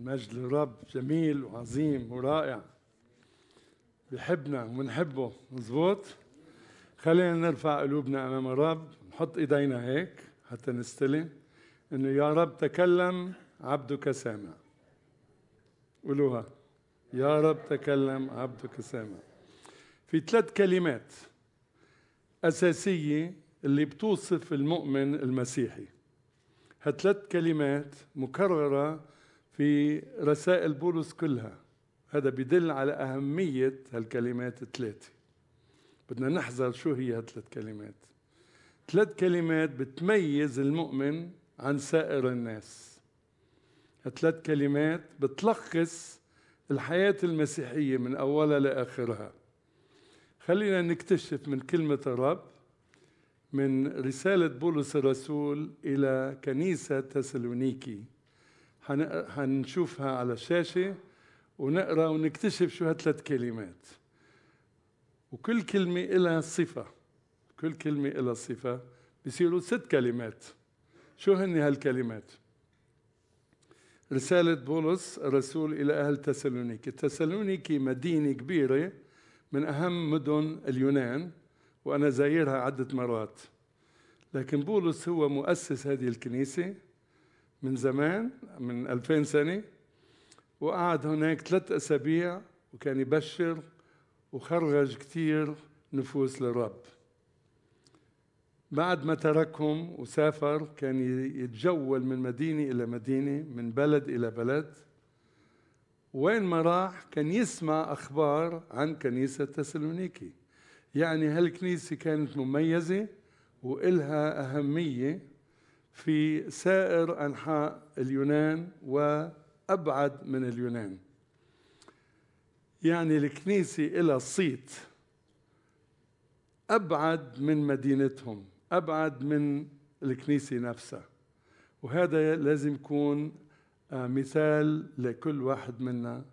المجد للرب جميل وعظيم ورائع. بحبنا وبنحبه مزبوط خلينا نرفع قلوبنا أمام الرب نحط إيدينا هيك حتى نستلم. إنه يا رب تكلم عبدك سامع. قولوها. يا رب تكلم عبدك سامع. في ثلاث كلمات أساسية اللي بتوصف المؤمن المسيحي. هالثلاث كلمات مكررة في رسائل بولس كلها. هذا بدل على أهمية هالكلمات الثلاثة بدنا نحذر شو هي هالثلاث كلمات. ثلاث كلمات بتميز المؤمن عن سائر الناس. هالثلاث كلمات بتلخص الحياة المسيحية من أولها لآخرها. خلينا نكتشف من كلمة الرب من رسالة بولس الرسول إلى كنيسة تسالونيكي. حنشوفها على الشاشة ونقرأ ونكتشف شو هالثلاث كلمات. وكل كلمة لها صفة. كل كلمة لها صفة. بصيروا ست كلمات. شو هن هالكلمات؟ رسالة بولس الرسول إلى أهل تسالونيكي. تسالونيكي مدينة كبيرة من أهم مدن اليونان وأنا زايرها عدة مرات. لكن بولس هو مؤسس هذه الكنيسة. من زمان من ألفين سنة وقعد هناك ثلاث أسابيع وكان يبشر وخرج كثير نفوس للرب. بعد ما تركهم وسافر كان يتجول من مدينة إلى مدينة من بلد إلى بلد. وين ما راح كان يسمع أخبار عن كنيسة تسالونيكي. يعني هالكنيسة كانت مميزة وإلها أهمية في سائر أنحاء اليونان وأبعد من اليونان. يعني الكنيسة إلى صيت. أبعد من مدينتهم. أبعد من الكنيسة نفسها. وهذا لازم يكون آه، مثال لكل واحد منا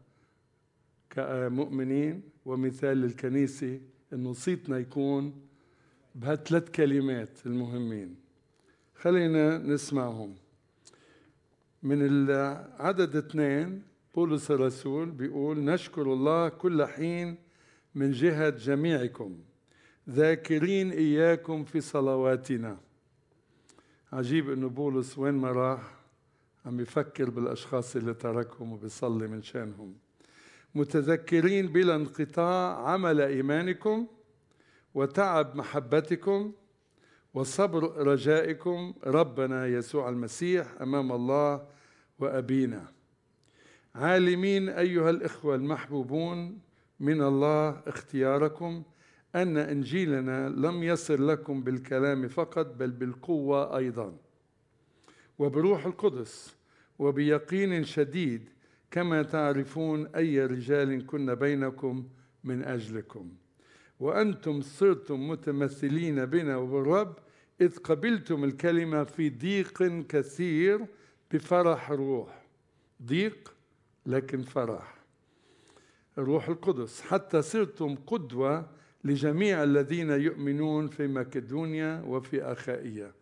كمؤمنين ومثال للكنيسة إنه صيتنا يكون بهالثلاث كلمات المهمين. خلينا نسمعهم. من العدد اثنين بولس الرسول بيقول نشكر الله كل حين من جهة جميعكم ذاكرين إياكم في صلواتنا. عجيب إنه بولس وين ما راح عم يفكر بالأشخاص اللي تركهم وبيصلي من شانهم. متذكرين بلا انقطاع عمل إيمانكم وتعب محبتكم وصبر رجائكم ربنا يسوع المسيح أمام الله وأبينا. عالمين أيها الإخوة المحبوبون من الله اختياركم أن إنجيلنا لم يصل لكم بالكلام فقط بل بالقوة أيضا. وبروح القدس وبيقين شديد كما تعرفون أي رجال كنا بينكم من أجلكم. وأنتم صرتم متمثلين بنا وبالرب إذ قبلتم الكلمة في ضيق كثير بفرح روح. ضيق لكن فرح. الروح القدس. حتى صرتم قدوة لجميع الذين يؤمنون في مكدونيا وفي أخائية.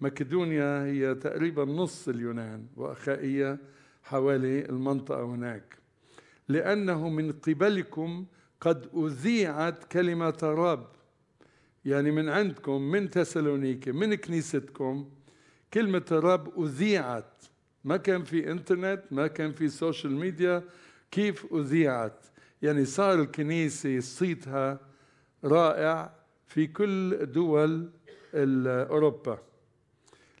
مكدونيا هي تقريبا نص اليونان وأخائية حوالي المنطقة هناك. لأنه من قبلكم قد أذيعت كلمة الرب يعني من عندكم من تسالونيكي من كنيستكم كلمة الرب أذيعت. ما كان في إنترنت ما كان في سوشيال ميديا كيف أذيعت؟ يعني صار الكنيسة صيتها رائع في كل دول أوروبا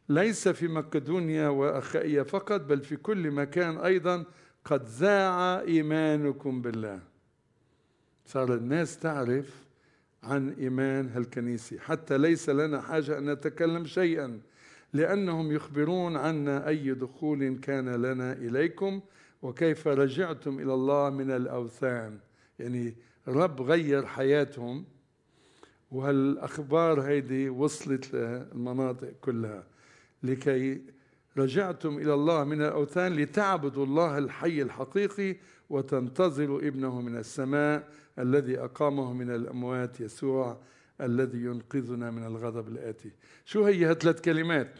ليس في مقدونيا وأخائية فقط بل في كل مكان أيضا قد ذاع إيمانكم بالله. صار الناس تعرف عن إيمان هالكنيسة. حتى ليس لنا حاجة أن نتكلم شيئا لأنهم يخبرون عنا أي دخول كان لنا إليكم وكيف رجعتم إلى الله من الأوثان. يعني رب غير حياتهم وهالأخبار هيدي وصلت للمناطق كلها. لكي رجعتم إلى الله من الأوثان لتعبدوا الله الحي الحقيقي وتنتظروا ابنه من السماء الذي أقامه من الأموات يسوع الذي ينقذنا من الغضب الآتي. شو هي هالثلاث كلمات؟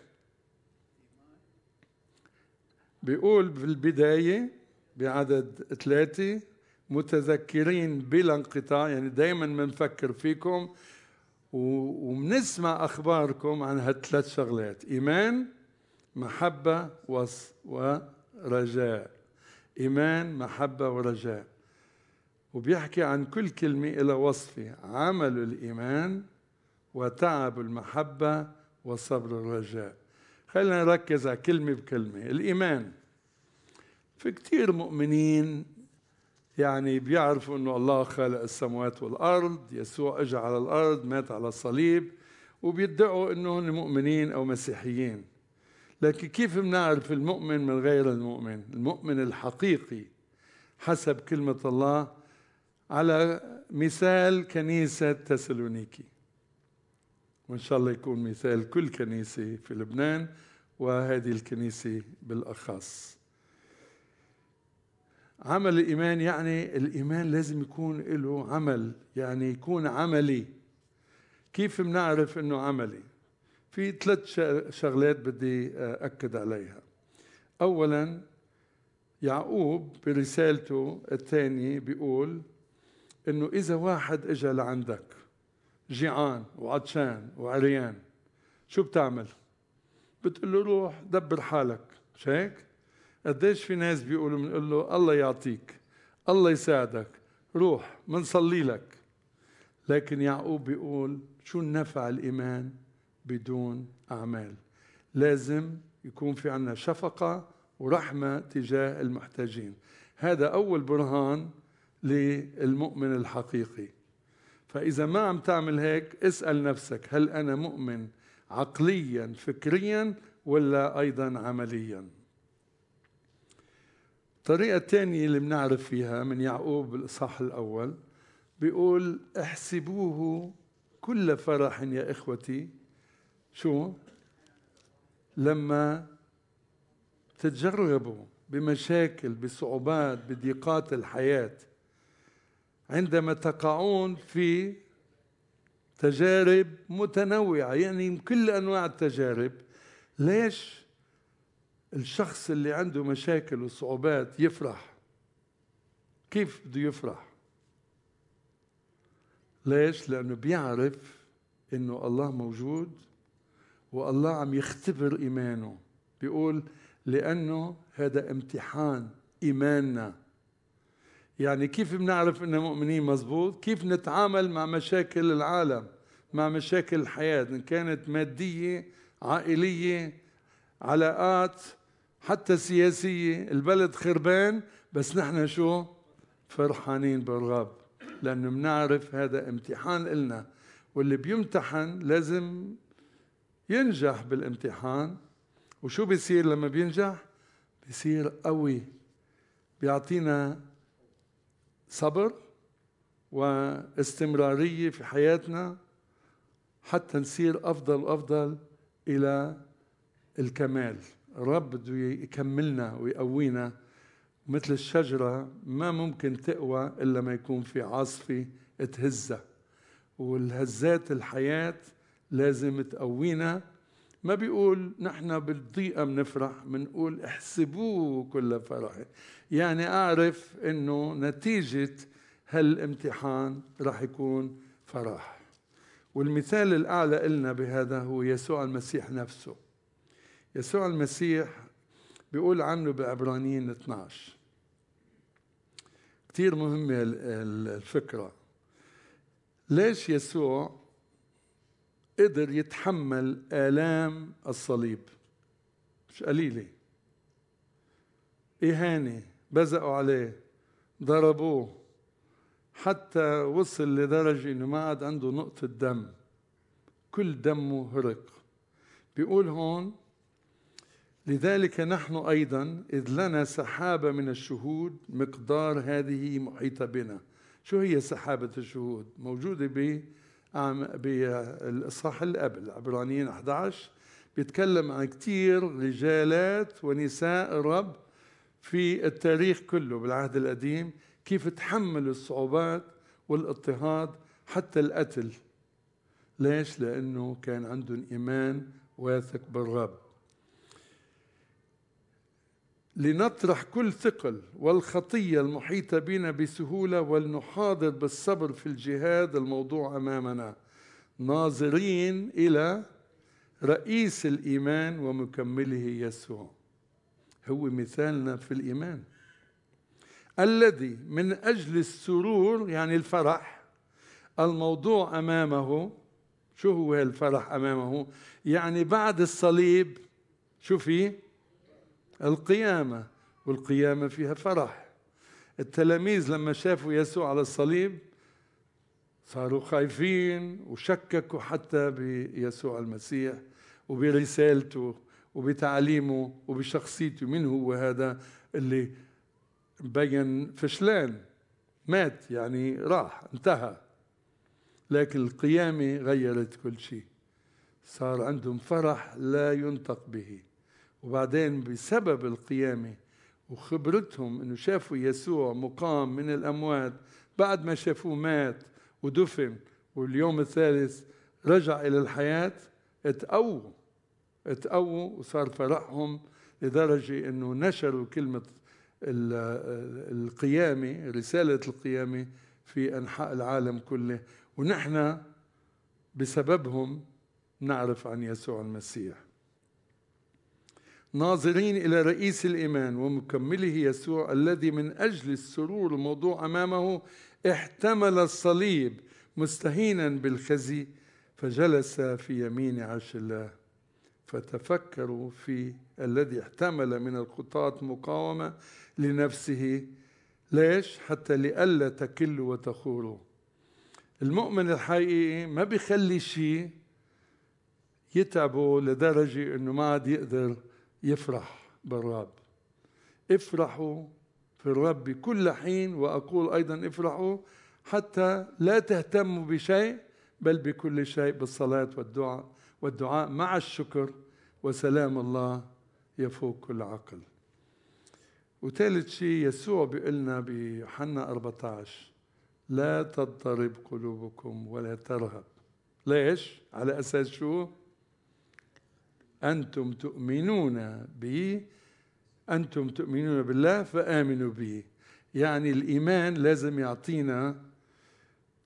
بيقول في البداية بعدد ثلاثة متذكرين بلا انقطاع يعني دائما بنفكر فيكم وبنسمع أخباركم عن هالثلاث شغلات. إيمان محبة ورجاء. إيمان محبة ورجاء. وبيحكي عن كل كلمة إلى وصفه عمل الإيمان وتعب المحبة وصبر الرجاء. خلينا نركز على كلمة بكلمة الإيمان. في كثير مؤمنين يعني بيعرفوا إنه الله خلق السماوات والأرض يسوع اجى على الأرض مات على الصليب وبيدعوا إنهم مؤمنين أو مسيحيين. لكن كيف بنعرف المؤمن من غير المؤمن؟ المؤمن الحقيقي حسب كلمة الله على مثال كنيسة تسالونيكي. وإن شاء الله يكون مثال كل كنيسة في لبنان وهذه الكنيسة بالأخص. عمل الإيمان يعني الإيمان لازم يكون له عمل يعني يكون عملي. كيف بنعرف أنه عملي؟ في ثلاث شغلات بدي أكد عليها أولا يعقوب برسالته الثانية بيقول إنه إذا واحد اجى لعندك جيعان وعطشان وعريان شو بتعمل؟ بتقول له روح دبر حالك مش هيك؟ قديش في ناس بيقولوا بنقول له الله يعطيك الله يساعدك روح منصلي لك لكن يعقوب بيقول شو النفع الإيمان بدون أعمال. لازم يكون في عنا شفقة ورحمة تجاه المحتاجين. هذا أول برهان للمؤمن الحقيقي. فإذا ما عم تعمل هيك اسأل نفسك هل أنا مؤمن عقليا فكريا ولا أيضا عمليا؟ الطريقة الثانية اللي بنعرف فيها من يعقوب بالإصحاح الأول بيقول احسبوه كل فرح يا إخوتي شو؟ لما تتجربوا بمشاكل بصعوبات بضيقات الحياة عندما تقعون في تجارب متنوعة يعني كل أنواع التجارب ليش الشخص اللي عنده مشاكل وصعوبات يفرح؟ كيف بده يفرح؟ ليش؟ لأنه بيعرف إنه الله موجود والله عم يختبر إيمانه. بيقول لأنه هذا امتحان إيماننا. يعني كيف بنعرف اننا مؤمنين مزبوط؟ كيف نتعامل مع مشاكل العالم مع مشاكل الحياة؟ إن كانت مادية عائلية علاقات حتى سياسية. البلد خربان بس نحن شو؟ فرحانين بالرب. لأنه بنعرف هذا امتحان إلنا. واللي بيمتحن لازم ينجح بالامتحان. وشو بيصير لما بينجح؟ بيصير قوي. بيعطينا صبر واستمرارية في حياتنا حتى نصير أفضل وأفضل إلى الكمال. الرب بده يكملنا ويقوينا. مثل الشجرة ما ممكن تقوى إلا ما يكون في عاصفة تهزها. والهزات الحياة لازم تقوينا. ما بيقول نحن بالضيقة بنفرح بنقول احسبوه كل فرح. يعني أعرف أنه نتيجة هالامتحان راح يكون فرح. والمثال الأعلى إلنا بهذا هو يسوع المسيح نفسه. يسوع المسيح بيقول عنه بعبرانيين 12 كثير مهمة الفكرة. ليش يسوع قدر يتحمل آلام الصليب. مش قليلة. إهانة بزقوا عليه ضربوه. حتى وصل لدرجة إنه ما عاد عنده نقطة دم. كل دمه هرق. بيقول هون لذلك نحن أيضا إذ لنا سحابة من الشهود مقدار هذه محيطة بنا. شو هي سحابة الشهود؟ موجودة ب بالاصحاح اللي قبل عبرانيين 11 بيتكلم عن كثير رجالات ونساء الرب في التاريخ كله بالعهد القديم كيف تحملوا الصعوبات والاضطهاد حتى القتل ليش؟ لأنه كان عندهم إيمان واثق بالرب لنطرح كل ثقل والخطية المحيطة بنا بسهولة ولنحاضر بالصبر في الجهاد الموضوع أمامنا. ناظرين إلى رئيس الإيمان ومكمله يسوع. هو مثالنا في الإيمان. الذي من أجل السرور يعني الفرح الموضوع أمامه. شو هو الفرح أمامه؟ يعني بعد الصليب شو في القيامة والقيامة فيها فرح. التلاميذ لما شافوا يسوع على الصليب صاروا خايفين وشككوا حتى بيسوع المسيح وبرسالته وبتعليمه وبشخصيته. من هو هذا اللي بين فشلان؟ مات يعني راح انتهى. لكن القيامة غيرت كل شيء. صار عندهم فرح لا ينطق به. وبعدين بسبب القيامة وخبرتهم إنه شافوا يسوع مقام من الأموات بعد ما شافوه مات ودفن واليوم الثالث رجع إلى الحياة اتقووا اتقووا وصار فرحهم لدرجة إنه نشروا كلمة القيامة رسالة القيامة في أنحاء العالم كله. ونحن بسببهم نعرف عن يسوع المسيح. ناظرين إلى رئيس الإيمان ومكمله يسوع الذي من أجل السرور الموضوع أمامه احتمل الصليب مستهينا بالخزي فجلس في يمين عرش الله. فتفكروا في الذي احتمل من الخطاة مقاومة لنفسه. ليش؟ حتى لئلا تكلوا وتخوروا المؤمن الحقيقي ما بيخلي شيء يتعبه لدرجة إنه ما عاد يقدر يفرح بالرب افرحوا في الرب كل حين وأقول أيضا افرحوا حتى لا تهتموا بشيء بل بكل شيء بالصلاة والدعاء والدعاء مع الشكر وسلام الله يفوق كل عقل وثالث شيء يسوع بيقول لنا بيوحنا 14 لا تضطرب قلوبكم ولا ترهب ليش؟ على أساس شو؟ أنتم تؤمنون بي أنتم تؤمنون بالله فآمنوا به. يعني الإيمان لازم يعطينا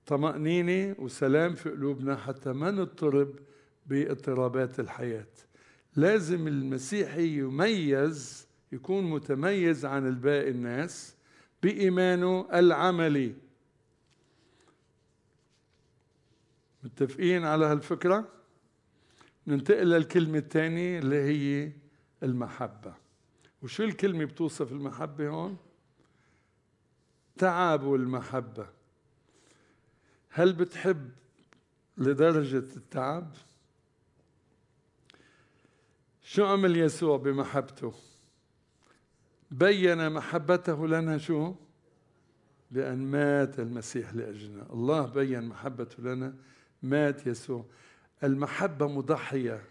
طمأنينة وسلام في قلوبنا حتى ما نضطرب باضطرابات الحياة. لازم المسيحي يميز يكون متميز عن الباقي الناس بإيمانه العملي. متفقين على هالفكرة؟ ننتقل للكلمة الثانية اللي هي المحبة. وشو الكلمة بتوصف المحبة هون؟ تعب المحبة. هل بتحب لدرجة التعب؟ شو عمل يسوع بمحبته؟ بين محبته لنا شو؟ بأن مات المسيح لأجلنا. الله بين محبته لنا. مات يسوع. المحبة مضحية.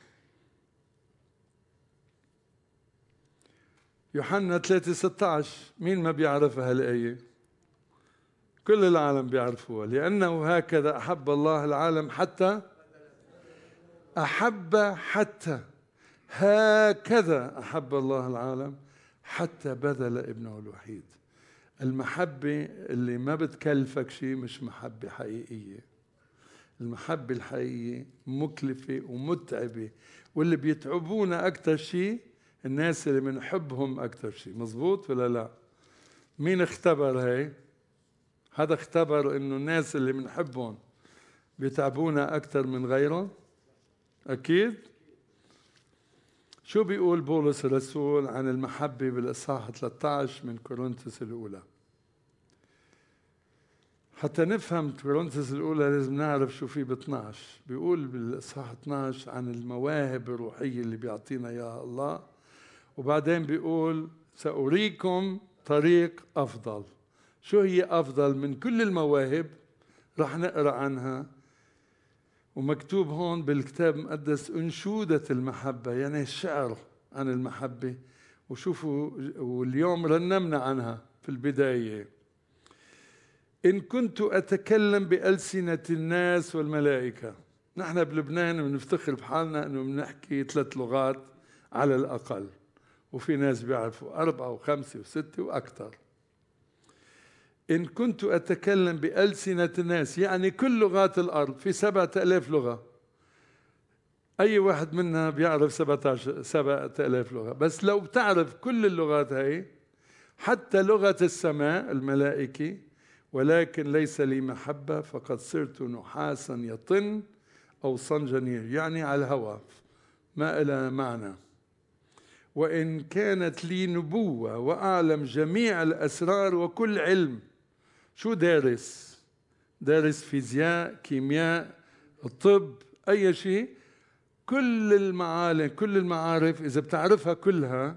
يوحنا 3 16 مين ما بيعرفها هالآية كل العالم بيعرفوها لأنه هكذا أحب الله العالم حتى أحب حتى هكذا أحب الله العالم حتى بذل ابنه الوحيد. المحبة اللي ما بتكلفك شيء مش محبة حقيقية. المحبة الحقيقية مكلفة ومتعبة. واللي بيتعبونا أكثر شيء الناس اللي بنحبهم أكثر شيء. مزبوط ولا لا؟ مين اختبر هي هذا اختبر إنه الناس اللي بنحبهم بيتعبونا أكثر من غيرهم؟ أكيد. شو بيقول بولس الرسول عن المحبة بالإصحاح 13 من كورنثوس الأولى؟ حتى نفهم كورنثوس الأولى لازم نعرف شو في ب 12 بيقول بالإصحاح 12 عن المواهب الروحية اللي بيعطينا إياها الله. وبعدين بيقول سأريكم طريق أفضل. شو هي أفضل من كل المواهب؟ رح نقرأ عنها. ومكتوب هون بالكتاب المقدس أنشودة المحبة يعني الشعر عن المحبة. وشوفوا واليوم رنمنا عنها في البداية. إن كنت أتكلم بألسنة الناس والملائكة. نحن بلبنان بنفتخر بحالنا أنه بنحكي ثلاث لغات على الأقل وفي ناس بيعرفوا أربعة وخمسة وستة وأكثر. إن كنت أتكلم بألسنة الناس يعني كل لغات الأرض في سبعة ألاف لغة. أي واحد منا بيعرف سبعة سبعة ألاف لغة. بس لو بتعرف كل اللغات هاي حتى لغة السماء الملائكة ولكن ليس لي محبة فقد صرت نحاسا يطن أو صنجنير يعني على الهواء ما إلى معنى. وإن كانت لي نبوة وأعلم جميع الأسرار وكل علم شو دارس؟ دارس فيزياء كيمياء الطب أي شيء. كل المعالم كل المعارف إذا بتعرفها كلها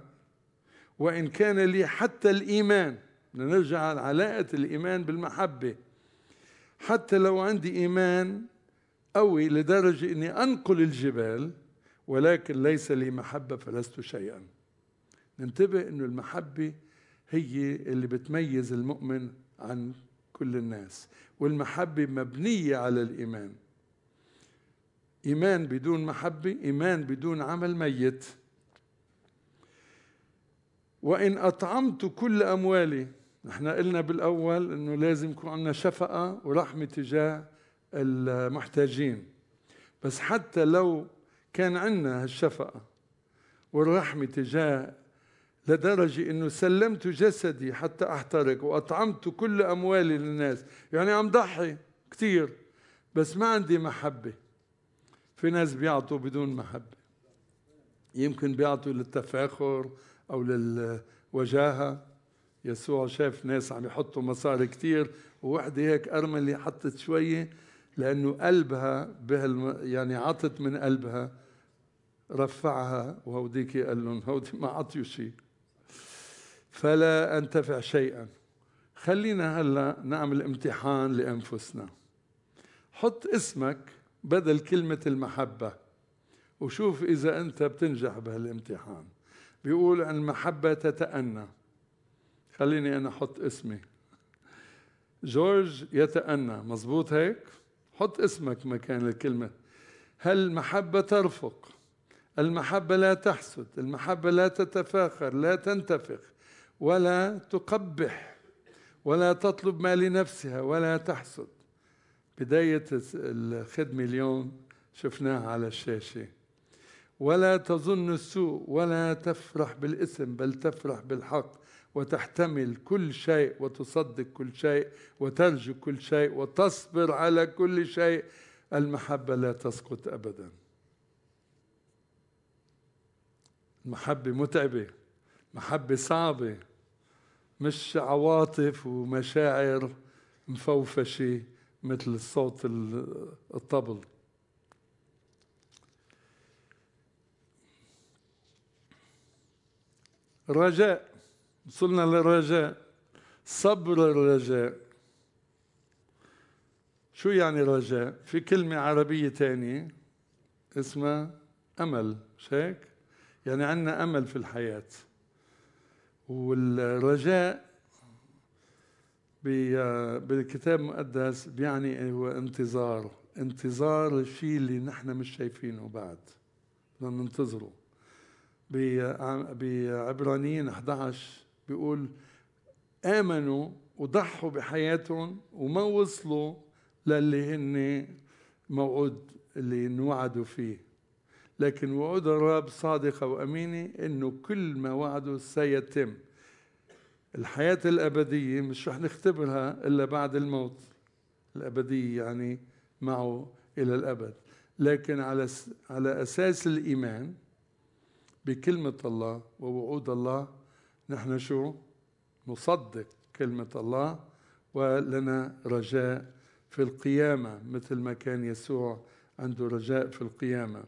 وإن كان لي حتى الإيمان على علاقة الإيمان بالمحبة. حتى لو عندي إيمان قوي لدرجة إني أنقل الجبال ولكن ليس لي محبة فلست شيئا. ننتبه إنه المحبة هي اللي بتميز المؤمن عن كل الناس والمحبة مبنية على الإيمان. إيمان بدون محبة إيمان بدون عمل ميت. وإن أطعمت كل أموالي نحن قلنا بالأول أنه لازم يكون عندنا شفقة ورحمة تجاه المحتاجين. بس حتى لو كان عندنا هالشفقة والرحمة تجاه لدرجة أنه سلمت جسدي حتى أحترق وأطعمت كل أموالي للناس. يعني عم ضحي كثير بس ما عندي محبة. في ناس بيعطوا بدون محبة. يمكن بيعطوا للتفاخر أو للوجاهة. يسوع شاف ناس عم يحطوا مصاري كثير ووحدة هيك أرملة حطت شوية لأنه قلبها بهال يعني عطت من قلبها رفعها وهوديك قال لهم هودي ما عطيوا شيء فلا أنتفع شيئا. خلينا هلأ نعمل امتحان لأنفسنا. حط اسمك بدل كلمة المحبة وشوف إذا أنت بتنجح بهالامتحان. بيقول عن المحبة تتأنى. خليني أنا أحط اسمي. جورج يتأنى مزبوط هيك؟ حط اسمك مكان الكلمة. هل المحبة ترفق؟ المحبة لا تحسد المحبة لا تتفاخر لا تنتفخ ولا تقبح ولا تطلب ما لنفسها ولا تحسد. بداية الخدمة اليوم شفناها على الشاشة. ولا تظن السوء ولا تفرح بالإثم بل تفرح بالحق. وتحتمل كل شيء وتصدق كل شيء وترجو كل شيء وتصبر على كل شيء. المحبة لا تسقط أبدا. المحبة متعبة محبة صعبة مش عواطف ومشاعر مفوفشة مثل صوت الطبل. رجاء. وصلنا للرجاء. صبر الرجاء. شو يعني رجاء؟ في كلمة عربية تانية اسمها أمل. مش هيك؟ يعني عندنا أمل في الحياة. والرجاء بالكتاب المقدس بيعني هو انتظار. انتظار الشيء اللي نحن مش شايفينه بعد. بدنا ننتظره. بعبرانيين 11 بيقول آمنوا وضحوا بحياتهم وما وصلوا للي هن موعود اللي انوعدوا فيه. لكن وعود الرب صادقة وأمينة إنه كل ما وعده سيتم. الحياة الأبدية مش رح نختبرها إلا بعد الموت. الأبدية يعني معه إلى الأبد. لكن على على أساس الإيمان بكلمة الله ووعود الله نحن شو؟ نصدق كلمة الله ولنا رجاء في القيامة مثل ما كان يسوع عنده رجاء في القيامة.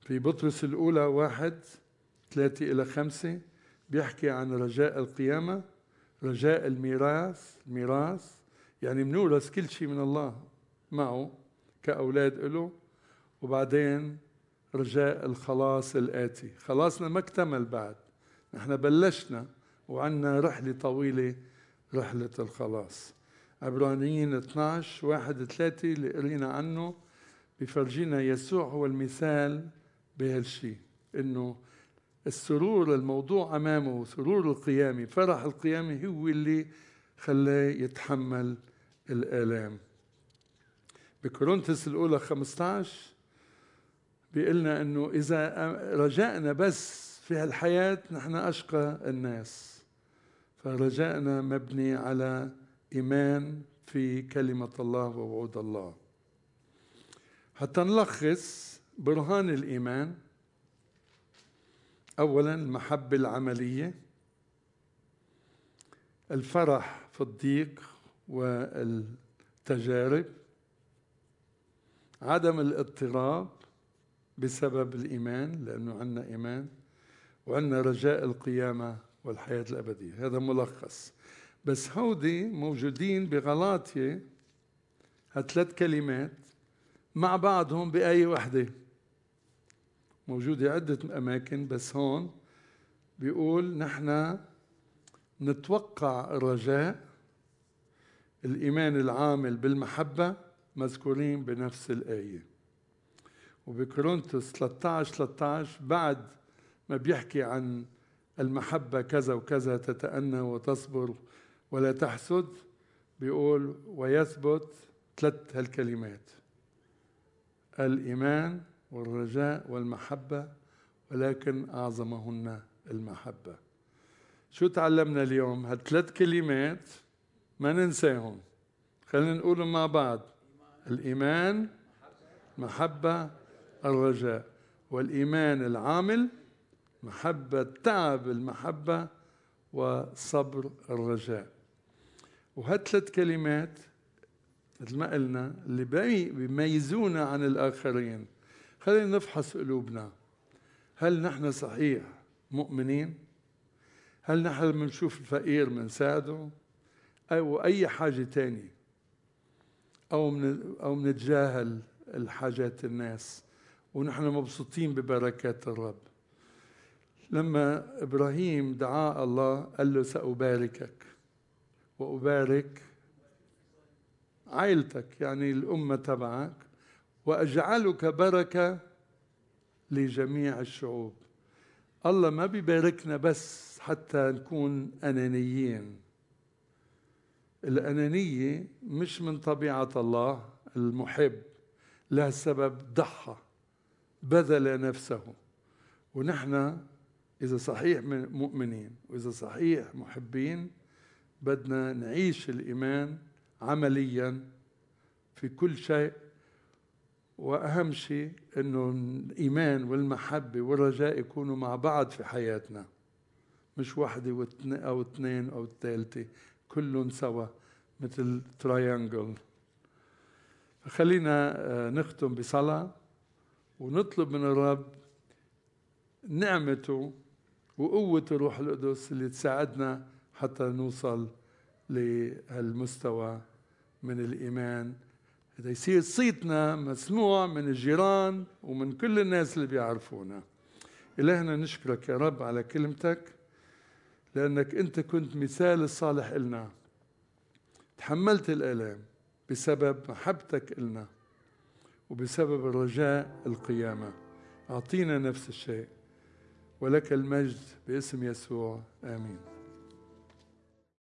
في بطرس الأولى واحد ثلاثة إلى خمسة بيحكي عن رجاء القيامة رجاء الميراث الميراث يعني بنورث كل شيء من الله معه كأولاد له وبعدين رجاء الخلاص الآتي. خلاصنا ما اكتمل بعد. نحن بلشنا وعنا رحلة طويلة رحلة الخلاص. عبرانيين 12 واحد ثلاثة اللي قرينا عنه بفرجينا يسوع هو المثال بهالشيء إنه السرور الموضوع أمامه سرور القيامة فرح القيامة هو اللي خلاه يتحمل الآلام. بكورنثس الأولى 15 بيقلنا أنه إذا رجعنا بس في هالحياة نحن أشقى الناس. فرجائنا مبني على إيمان في كلمة الله ووعود الله. حتى نلخص برهان الإيمان. أولا المحبة العملية الفرح في الضيق والتجارب عدم الاضطراب بسبب الإيمان لأنه عندنا إيمان. وعندنا رجاء القيامة والحياة الأبدية. هذا ملخص. بس هودي موجودين بغلاطية هالثلاث كلمات مع بعضهم بآية واحدة موجودة عدة أماكن بس هون بيقول نحن نتوقع الرجاء الإيمان العامل بالمحبة مذكورين بنفس الآية. وبكورنثوس 13 13 بعد ما بيحكي عن المحبة كذا وكذا تتأنى وتصبر ولا تحسد بيقول ويثبت ثلاث هالكلمات الإيمان والرجاء والمحبة ولكن أعظمهن المحبة. شو تعلمنا اليوم؟ هالثلاث كلمات ما ننساهم. خلينا نقولهم مع بعض الإيمان محبة الرجاء. والإيمان العامل محبة تعب المحبة وصبر الرجاء. وهالثلاث كلمات مثل ما قلنا اللي بيميزونا عن الآخرين. خلينا نفحص قلوبنا. هل نحن صحيح مؤمنين؟ هل نحن بنشوف الفقير بنساعده أو أي حاجة تانية؟ أو من أو بنتجاهل الحاجات الناس ونحن مبسوطين ببركات الرب. لما إبراهيم دعا الله قال له سأباركك وأبارك عائلتك يعني الأمة تبعك وأجعلك بركة لجميع الشعوب. الله ما بيباركنا بس حتى نكون أنانيين. الأنانية مش من طبيعة الله المحب لها سبب ضحى بذل نفسه. ونحن إذا صحيح مؤمنين وإذا صحيح محبين بدنا نعيش الإيمان عمليا في كل شيء. وأهم شيء أنه الإيمان والمحبة والرجاء يكونوا مع بعض في حياتنا مش واحدة أو اثنين أو الثالثة كلهم سوا مثل تراينجل خلينا آه، نختم بصلاة ونطلب من الرب نعمته وقوة الروح القدس اللي تساعدنا حتى نوصل لهالمستوى من الإيمان. هذا يصير صيتنا مسموع من الجيران ومن كل الناس اللي بيعرفونا. إلهنا نشكرك يا رب على كلمتك لأنك أنت كنت مثال الصالح إلنا. تحملت الآلام بسبب محبتك إلنا وبسبب الرجاء القيامة. أعطينا نفس الشيء. ولك المجد باسم يسوع آمين.